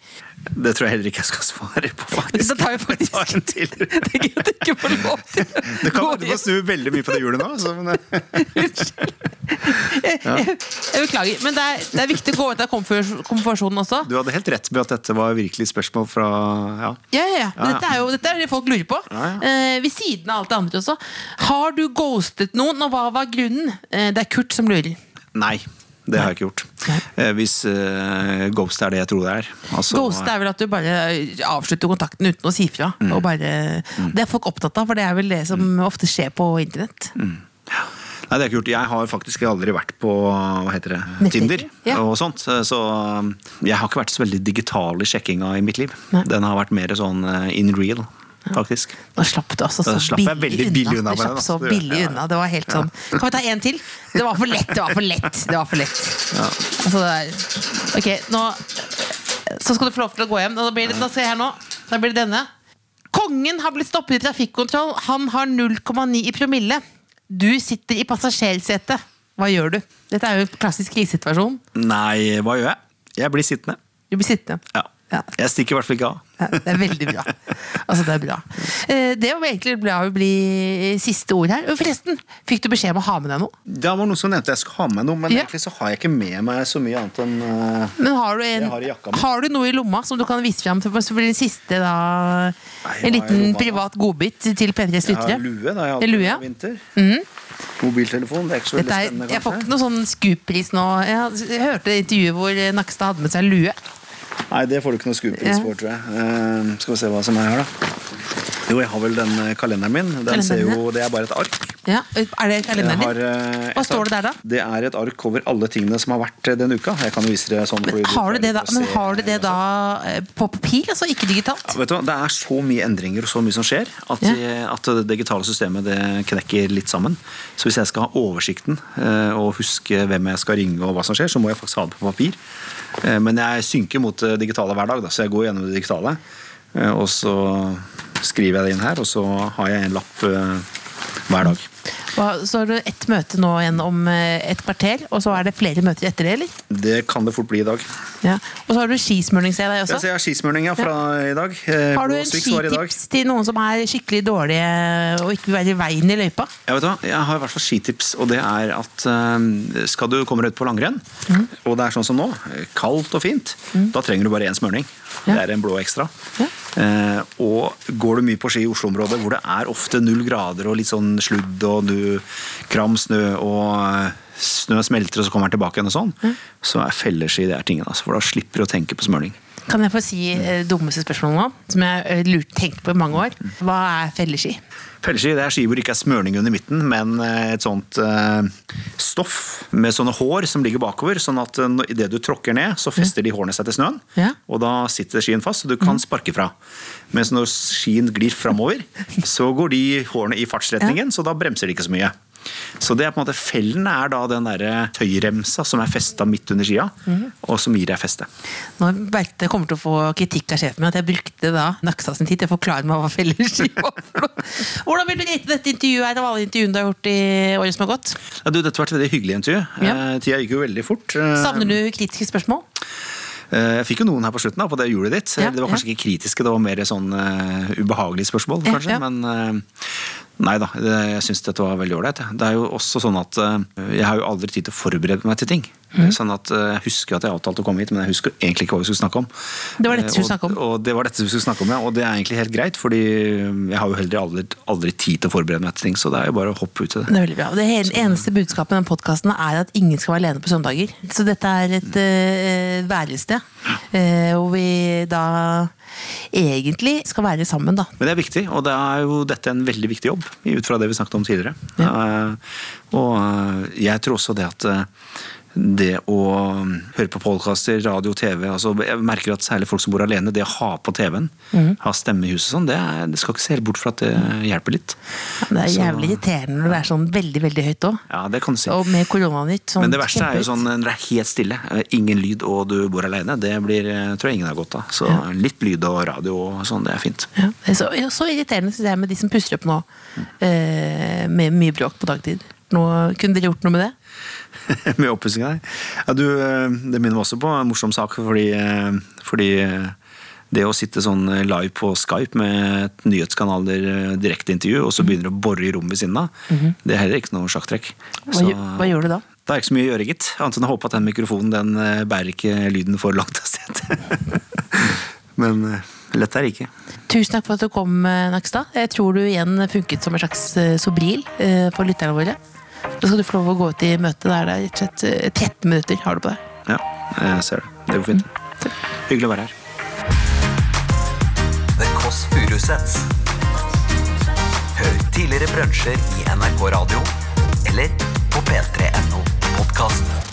Det tror jeg heller ikke jeg skal svare på, faktisk. Det tar vi faktisk Jeg tar en til. Det gøy ikke får lov til Det kan være du må snu veldig mye på det hjulet nå. Så, men, jeg, jeg, jeg beklager, men det er, det er viktig å gå ut av komfortsonen også. du hadde helt rett med at dette var virkelig spørsmål fra ja. Ja, ja, ja. Ja, ja. Dette er jo dette er det folk lurer på. Ja, Eh, ved siden av alt det andre også. Har du ghostet noen, og hva var grunnen? Eh, det er Kurt som lurer. Nei, det har jeg ikke gjort. Eh, hvis eh, ghost er det jeg tror det er. Altså, Ghost er vel at du bare avslutter kontakten uten å si fra. Mm. Og bare, Det er folk opptatt av, for det er vel det som ofte skjer på internett. Nei, det har jeg ikke gjort. Jeg har faktisk aldri vært på hva heter det, Nettdating? Tinder Ja. og sånt. Så jeg har ikke vært så veldig digital i sjekkinga i mitt liv. Nei. Den har vært mer sånn uh, in real, faktisk. Nå slapp du altså så billig, veldig billig unna Det slapp så billig Ja, ja. unna. Det var helt sånn Kan vi ta en til? Det var for lett, det var for lett. Det var for lett. Altså, det er Ok, nå Så skal du få lov til å gå hjem. Nå blir det, nå skal jeg her nå. Da blir det denne. Kongen har blitt stoppet i trafikkontroll. Han har 0,9 i promille. Du sitter i passasjersetet. Hva gjør du? Dette er jo en klassisk krisesituasjon. Nei, hva gjør jeg? Jeg blir sittende. Du blir sittende. Ja. Ja. Jeg stikker i hvert fall ikke av. Ja, det er veldig bra. Altså, det er bra. Eh, Det var egentlig bra å bli siste ord her. Forresten, fikk du beskjed om å ha med deg noe? Det var noen som nevnte jeg skulle ha med noe, men Ja. egentlig så har jeg ikke med meg så mye annet enn uh, Men har du, en, Jeg har i jakka mi. har du noe i lomma som du kan vise fram? til Så blir det siste da Nei, En liten lomma privat godbit til P3s Jeg har lue, da. Jeg har lue, vinter. Mobiltelefon, det er ikke så veldig er, spennende, jeg får ikke noen sånn scoop-pris nå. Jeg, jeg hørte intervjuet hvor Nakstad hadde med seg lue. Nei, det får du ikke noe skuepris Ja. for, tror jeg. Uh, skal vi se hva som er her, da. Jo, jeg har vel den eh, kalenderen min. Den Kalenderen, ser jo, Det er bare et ark. Ja, Er det kalenderen har, din? eh, Hva står det der, da? Det er et ark over alle tingene som har vært den uka. Jeg kan vise dere sånn. Men har du det da, men har du det da eh, på papir, altså ikke digitalt? Ja, vet du, hva, Det er så mye endringer og så mye som skjer, at, Ja. eh, at det digitale systemet det knekker litt sammen. Så hvis jeg skal ha oversikten eh, og huske hvem jeg skal ringe og hva som skjer, så må jeg faktisk ha det på papir. Eh, Men jeg synker mot det digitale hver dag, da, så jeg går gjennom det digitale. Eh, Og så skriver jeg det inn her, og så har jeg en lapp eh, hver dag. Så har du ett møte nå igjen om eh, et kvarter, og så er det flere møter etter det, eller? Det kan det fort bli i dag. Ja. Og så har du skismurning, ser jeg deg Ja, så også. jeg har skismurning ja, fra i dag. Eh, Har du en skitips til noen som er skikkelig dårlige og ikke vil være i veien i løypa? Jeg, vet hva, jeg har i hvert fall skitips, og det er at eh, skal du komme ut på langrenn, mm. og det er sånn som nå, kaldt og fint, da trenger du bare én smørning. Ja. Det er en blå ekstra. Ja. Eh, og går du mye på ski i Oslo-området, hvor det er ofte null grader og litt sånn sludd og du, kram snø og eh, snø smelter og så kommer den tilbake igjen og sånn, så er felleski det er tingen. Altså, for da slipper du å tenke på smørning. Kan jeg få si eh, dummeste spørsmål nå, som jeg har lurt tenkt på i mange år? Hva er felleski? Felleski det er ski hvor det ikke er smørning under midten, men eh, et sånt eh, stoff med sånne hår som ligger bakover, sånn at eh, idet du tråkker ned, så fester de hårene seg til snøen, Ja. og da sitter skien fast, så du kan sparke fra. Mens når skien glir framover, så går de hårene i fartsretningen, så da bremser de ikke så mye. Så det er på en måte Fellen er da den der tøyremsa som er festa midt under skia, og som gir deg feste. Nå jeg kommer til å få kritikk av sjefen min at jeg brukte da Nakstad sin tid til å forklare meg hva felleski var. Hvordan vil du rate dette intervjuet her av alle intervjuene du har gjort i året som har gått? Ja, du, dette var et veldig hyggelig intervju. Ja. Eh, Tida gikk jo veldig fort. Eh, Savner du kritiske spørsmål? Eh, Jeg fikk jo noen her på slutten da, på det hjulet ditt. Ja, det var kanskje ikke kritiske, det var mer sånn uh, ubehagelige spørsmål, kanskje. ja. Men eh, nei da, jeg syns dette var veldig ålreit. Det er jo også sånn at eh, jeg har jo aldri tid til å forberede meg til ting. Sånn at eh, Jeg husker at jeg avtalte å komme hit, men jeg husker egentlig ikke hva vi skulle snakke om. Det var dette vi skulle Eh, snakke om. Og, og det var dette vi skulle snakke om, ja. Og det er egentlig helt greit, fordi jeg har jo heller aldri, aldri tid til å forberede meg til ting, så det er jo bare å hoppe ut i det. Det er veldig bra. Det hele, eneste budskapet med den podkasten er at ingen skal være alene på søndager. Så dette er et uh, værested uh, hvor vi da egentlig skal være sammen, da. Men det er viktig, og det er jo dette en veldig viktig jobb, ut fra det vi snakket om tidligere. Eh, og eh, jeg tror også det at eh, det å høre på podkaster, radio, TV altså Jeg merker at særlig folk som bor alene, det å ha på TV-en, ha stemme i huset sånn, det, er, det skal ikke se helt bort fra at det hjelper litt. Det er Så- jævlig irriterende når det er sånn veldig veldig høyt òg. Ja, det kan du si. Og med koronanytt. Sånn Men det verste er jo sånn når det er helt stille, eh, ingen lyd og du bor alene. Det blir, eh, tror jeg ingen har godt av. Så litt lyd og radio og sånn, det er fint. Ja, det er så, ja, så irriterende synes jeg med de som pusser opp nå eh, med mye bråk på dagtid. Nå, kunne dere gjort noe med det? med oppussinga der. Ja, du, eh, det minner meg også på en morsom sak, fordi, eh, fordi eh, det å sitte sånn live på Skype med et nyhetskanaler direkteintervju, og så begynner du å bore i rommet ved siden av, det er heller ikke noe sjakktrekk. Hva, Så- hva gjør du da? Det er ikke så mye å gjøre, gitt. Annet enn å håpe at den mikrofonen den bærer ikke lyden for langt av sted. Men lett er det ikke. Tusen takk for at du kom, Nakstad. Jeg tror du igjen funket som en slags sobril for lytterne våre. Da skal du få lov å gå ut i møte der det er rett og slett eh, 13 minutter har du på deg. Ja, jeg ser det. Det går fint. Hyggelig å være her. The Kåss Furuseths. Hør tidligere brunsjer i NRK Radio eller på p3.no podkast.